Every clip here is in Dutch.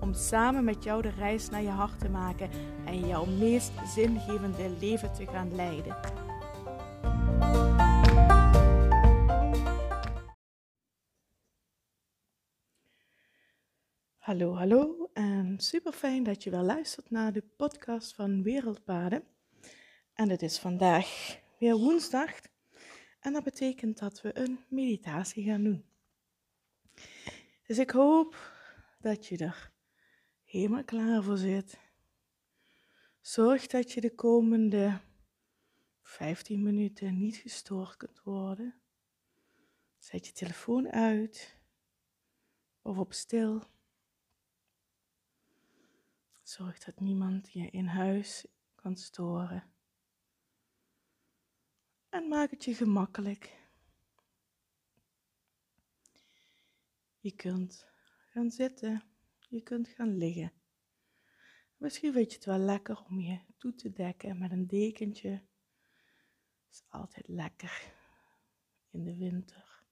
Om samen met jou de reis naar je hart te maken en jouw meest zingevende leven te gaan leiden. Hallo, hallo en super fijn dat je weer luistert naar de podcast van Wereldpaden. En het is vandaag weer woensdag en dat betekent dat we een meditatie gaan doen. Dus ik hoop dat je er helemaal klaar voor zit. Zorg dat je de komende 15 minuten niet gestoord kunt worden. Zet je telefoon uit of op stil. Zorg dat niemand je in huis kan storen. En maak het je gemakkelijk. Je kunt gaan zitten, je kunt gaan liggen. Misschien vind je het wel lekker om je toe te dekken met een dekentje. Dat is altijd lekker in de winter.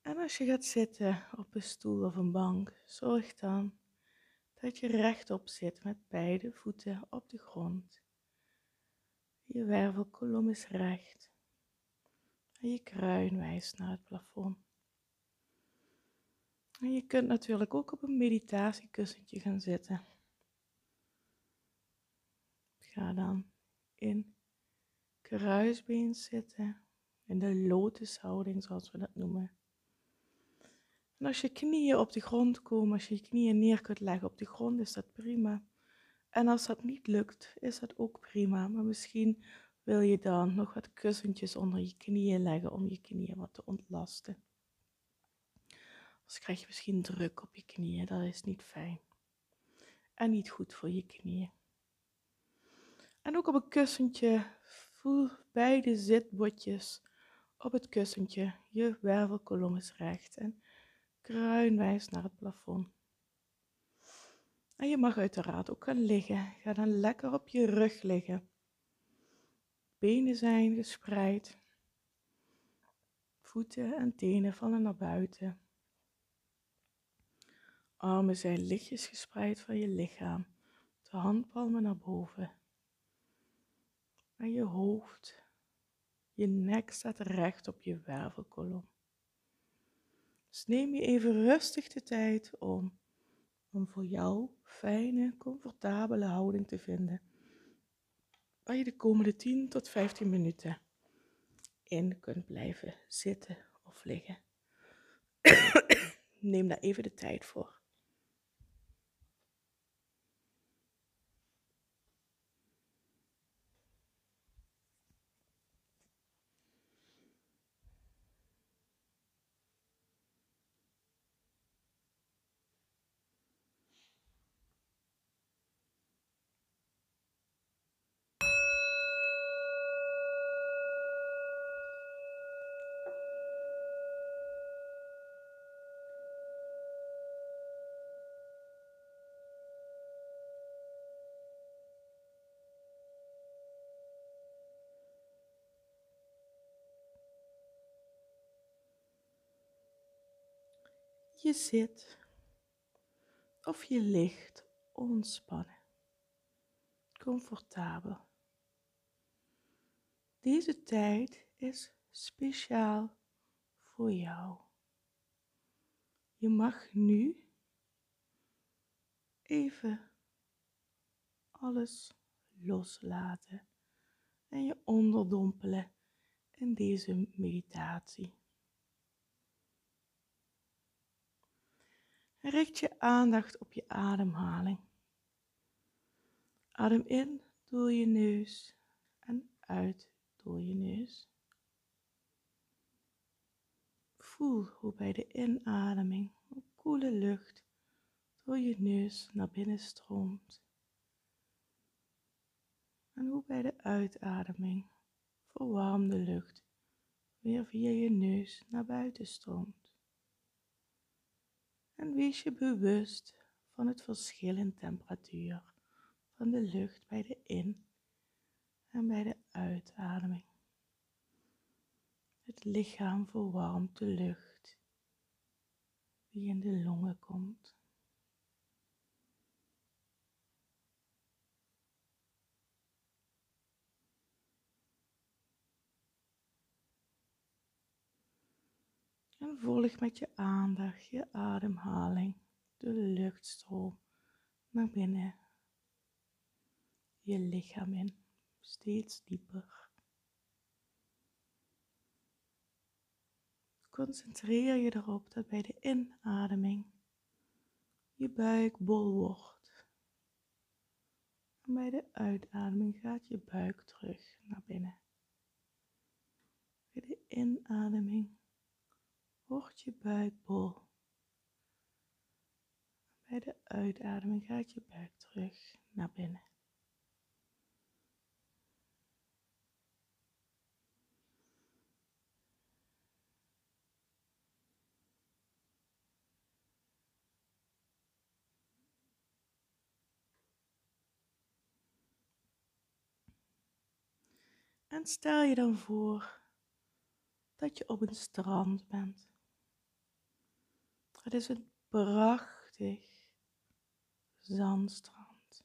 En als je gaat zitten op een stoel of een bank, zorg dan dat je rechtop zit met beide voeten op de grond. Je wervelkolom is recht en je kruin wijst naar het plafond. En je kunt natuurlijk ook op een meditatiekussentje gaan zitten. Ga dan in kruisbeen zitten, in de lotushouding zoals we dat noemen. En als je knieën op de grond komen, als je je knieën neer kunt leggen op de grond, is dat prima. En als dat niet lukt, is dat ook prima. Maar misschien wil je dan nog wat kussentjes onder je knieën leggen om je knieën wat te ontlasten. Anders krijg je misschien druk op je knieën. Dat is niet fijn. En niet goed voor je knieën. En ook op een kussentje. Voel beide zitbotjes op het kussentje. Je wervelkolom is recht en kruin wijst naar het plafond. En je mag uiteraard ook gaan liggen. Ga dan lekker op je rug liggen. Benen zijn gespreid. Voeten en tenen vallen naar buiten. Armen zijn lichtjes gespreid van je lichaam, de handpalmen naar boven. En je hoofd, je nek staat recht op je wervelkolom. Dus neem je even rustig de tijd om een voor jou fijne, comfortabele houding te vinden. Waar je de komende 10 tot 15 minuten in kunt blijven zitten of liggen. Neem daar even de tijd voor. Je zit of je ligt ontspannen, comfortabel. Deze tijd is speciaal voor jou. Je mag nu even alles loslaten en je onderdompelen in deze meditatie. Richt je aandacht op je ademhaling. Adem in door je neus en uit door je neus. Voel hoe bij de inademing koele lucht door je neus naar binnen stroomt. En hoe bij de uitademing verwarmde lucht weer via je neus naar buiten stroomt. En wees je bewust van het verschil in temperatuur van de lucht bij de in- en bij de uitademing. Het lichaam verwarmt de lucht die in de longen komt. En volg met je aandacht je ademhaling, de luchtstroom naar binnen, je lichaam in, steeds dieper. Concentreer je erop dat bij de inademing je buik bol wordt. En bij de uitademing gaat je buik terug naar binnen. Bij de inademing wordt je buik bol. Bij de uitademing gaat je buik terug naar binnen. En stel je dan voor dat je op een strand bent. Het is een prachtig zandstrand.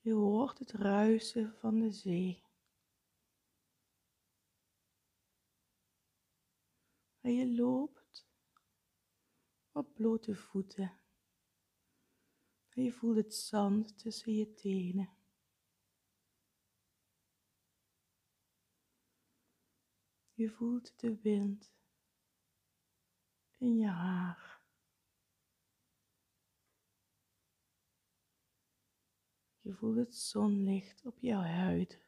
Je hoort het ruisen van de zee. En je loopt op blote voeten. En je voelt het zand tussen je tenen. Je voelt de wind in je haar. Je voelt het zonlicht op jouw huid.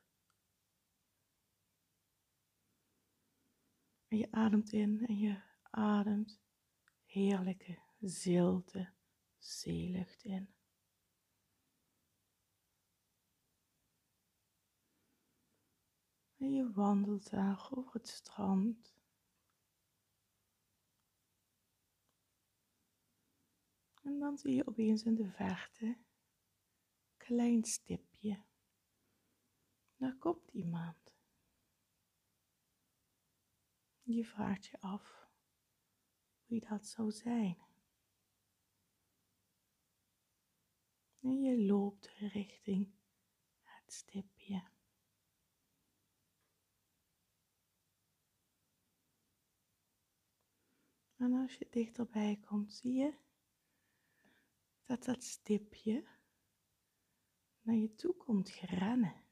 En je ademt in en je ademt heerlijke, zilte zeelucht in. En je wandelt daar over het strand. En dan zie je opeens in de verte klein stipje. Daar komt iemand. Je vraagt je af wie dat zou zijn. En je loopt richting het stipje. En als je dichterbij komt, zie je dat dat stipje naar je toe komt gerennen.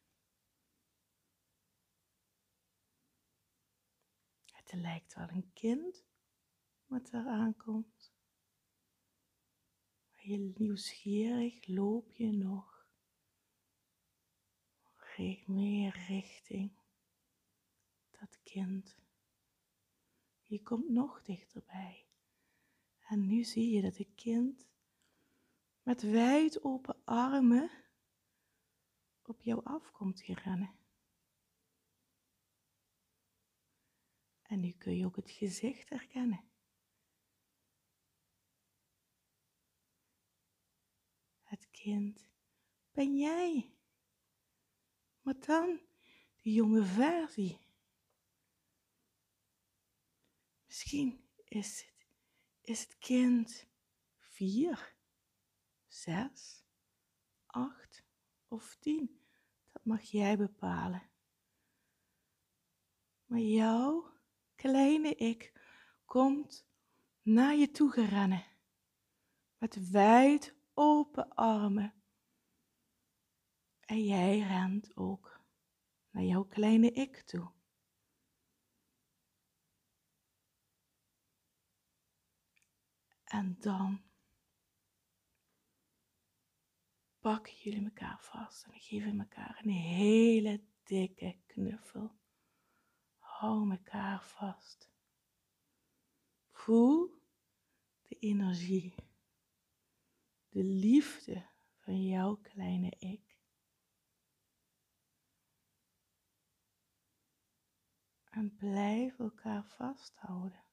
Het lijkt wel een kind wat er aankomt. Je nieuwsgierig loop je nog meer richting dat kind. Je komt nog dichterbij. En nu zie je dat het kind met wijd open armen op jou afkomt gerennen. En nu kun je ook het gezicht herkennen. Het kind ben jij. Maar dan die jonge versie. Misschien is het, is het kind vier, zes, acht of tien. Dat mag jij bepalen. Maar jouw kleine ik komt naar je toe gerennen. Met wijd open armen. En jij rent ook naar jouw kleine ik toe. En dan pakken jullie elkaar vast en geven elkaar een hele dikke knuffel. Hou elkaar vast. Voel de energie, de liefde van jouw kleine ik. En blijf elkaar vasthouden.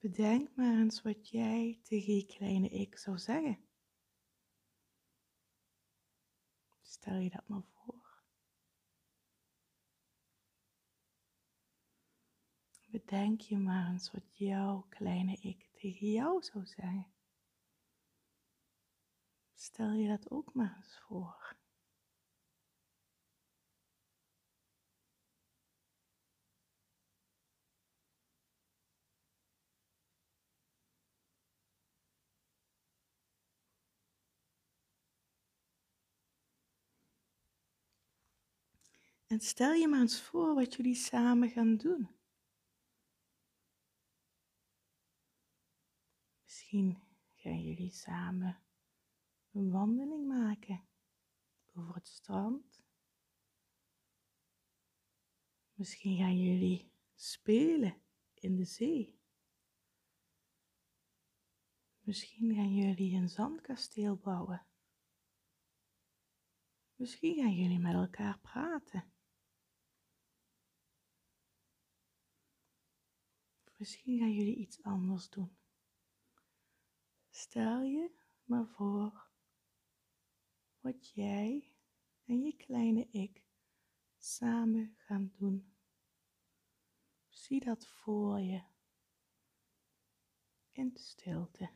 Bedenk maar eens wat jij tegen je kleine ik zou zeggen. Stel je dat maar voor. Bedenk je maar eens wat jouw kleine ik tegen jou zou zeggen. Stel je dat ook maar eens voor. En stel je maar eens voor wat jullie samen gaan doen. Misschien gaan jullie samen een wandeling maken over het strand. Misschien gaan jullie spelen in de zee. Misschien gaan jullie een zandkasteel bouwen. Misschien gaan jullie met elkaar praten. Misschien gaan jullie iets anders doen. Stel je maar voor wat jij en je kleine ik samen gaan doen. Zie dat voor je in stilte.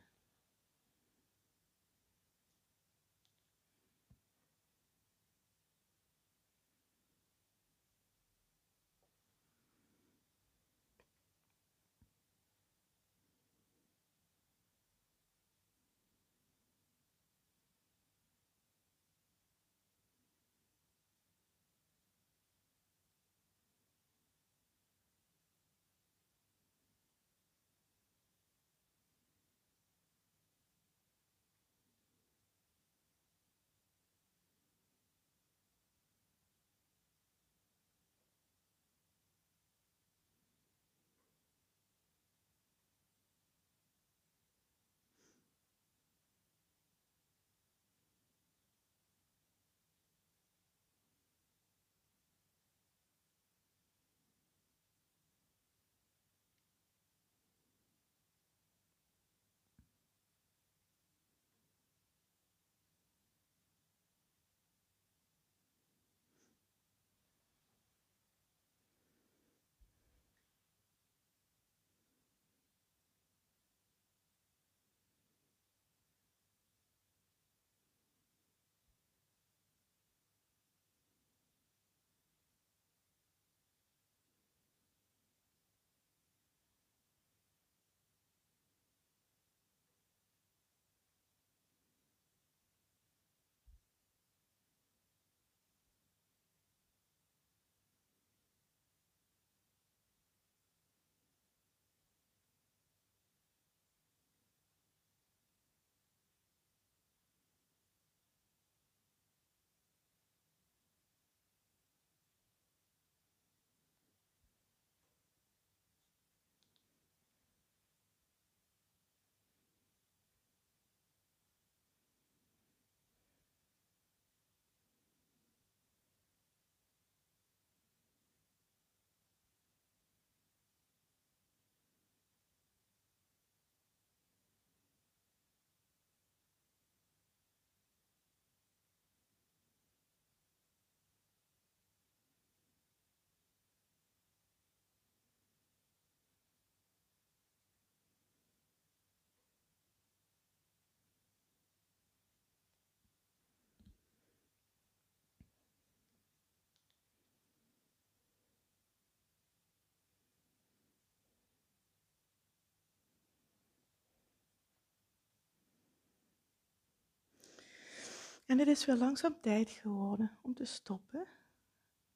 En het is weer langzaam tijd geworden om te stoppen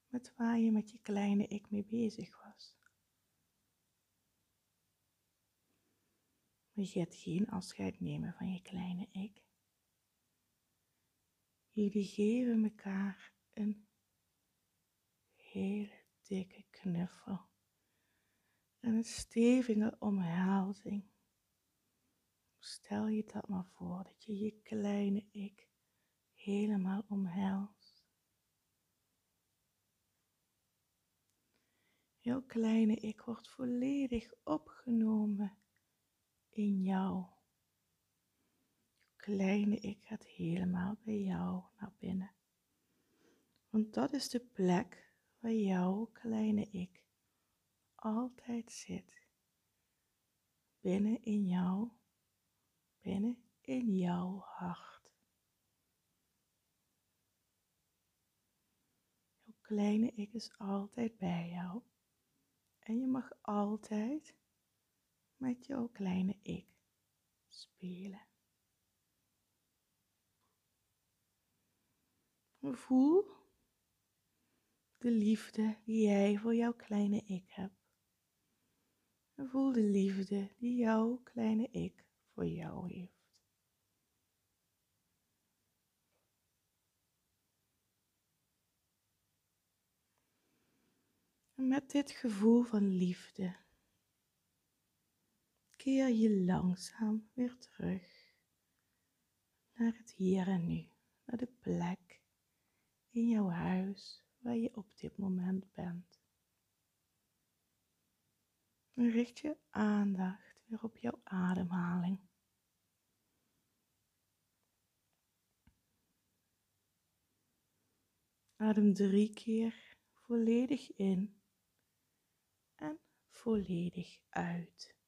met waar je met je kleine ik mee bezig was. Je gaat geen afscheid nemen van je kleine ik. Jullie geven elkaar een hele dikke knuffel. En een stevige omhelzing. Stel je dat maar voor, dat je je kleine ik helemaal omhelst. Jouw kleine ik wordt volledig opgenomen in jou. Kleine ik gaat helemaal bij jou naar binnen. Want dat is de plek waar jouw kleine ik altijd zit. Binnen in jou, binnen in jouw hart. Jouw kleine ik is altijd bij jou. En je mag altijd met jouw kleine ik spelen. Voel de liefde die jij voor jouw kleine ik hebt. Voel de liefde die jouw kleine ik voor jou heeft. En met dit gevoel van liefde keer je langzaam weer terug naar het hier en nu, naar de plek in jouw huis waar je op dit moment bent. En richt je aandacht weer op jouw ademhaling. Adem drie keer volledig in en volledig uit.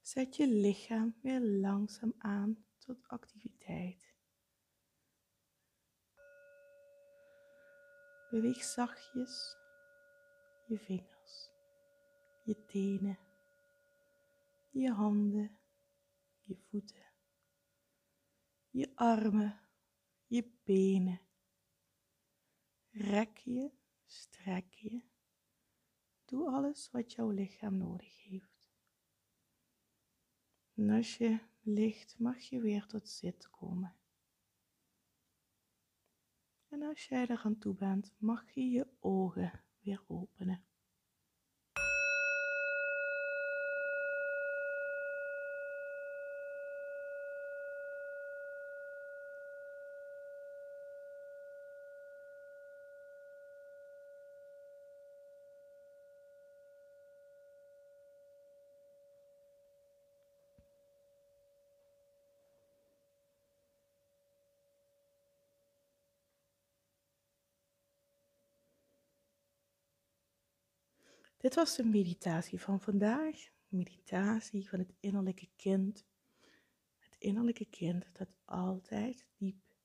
Zet je lichaam weer langzaam aan tot activiteit. Beweeg zachtjes je vingers, je tenen, je handen, je voeten, je armen, je benen. Rek je, strek je. Doe alles wat jouw lichaam nodig heeft. En als je ligt, mag je weer tot zit komen. En als jij er aan toe bent, mag je je ogen weer openen. Dit was de meditatie van vandaag. Meditatie van het innerlijke kind. Het innerlijke kind dat altijd diep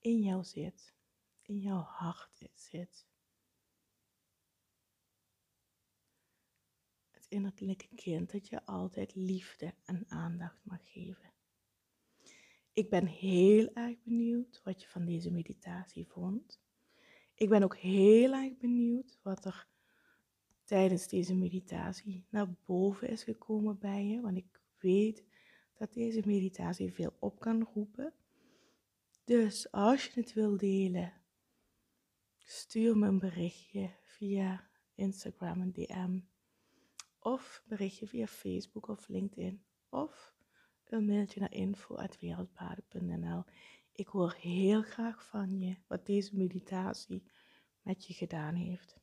in jou zit, in jouw hart zit. Het innerlijke kind dat je altijd liefde en aandacht mag geven. Ik ben heel erg benieuwd wat je van deze meditatie vond. Ik ben ook heel erg benieuwd wat er tijdens deze meditatie naar boven is gekomen bij je. Want ik weet dat deze meditatie veel op kan roepen. Dus als je het wil delen, stuur me een berichtje via Instagram en DM. Of berichtje via Facebook of LinkedIn. Of een mailtje naar info.wereldpaden.nl. Ik hoor heel graag van je wat deze meditatie met je gedaan heeft.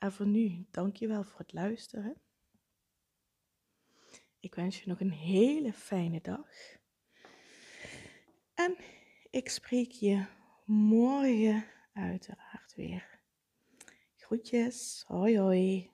En voor nu, dankjewel voor het luisteren. Ik wens je nog een hele fijne dag. En ik spreek je morgen uiteraard weer. Groetjes, hoi hoi.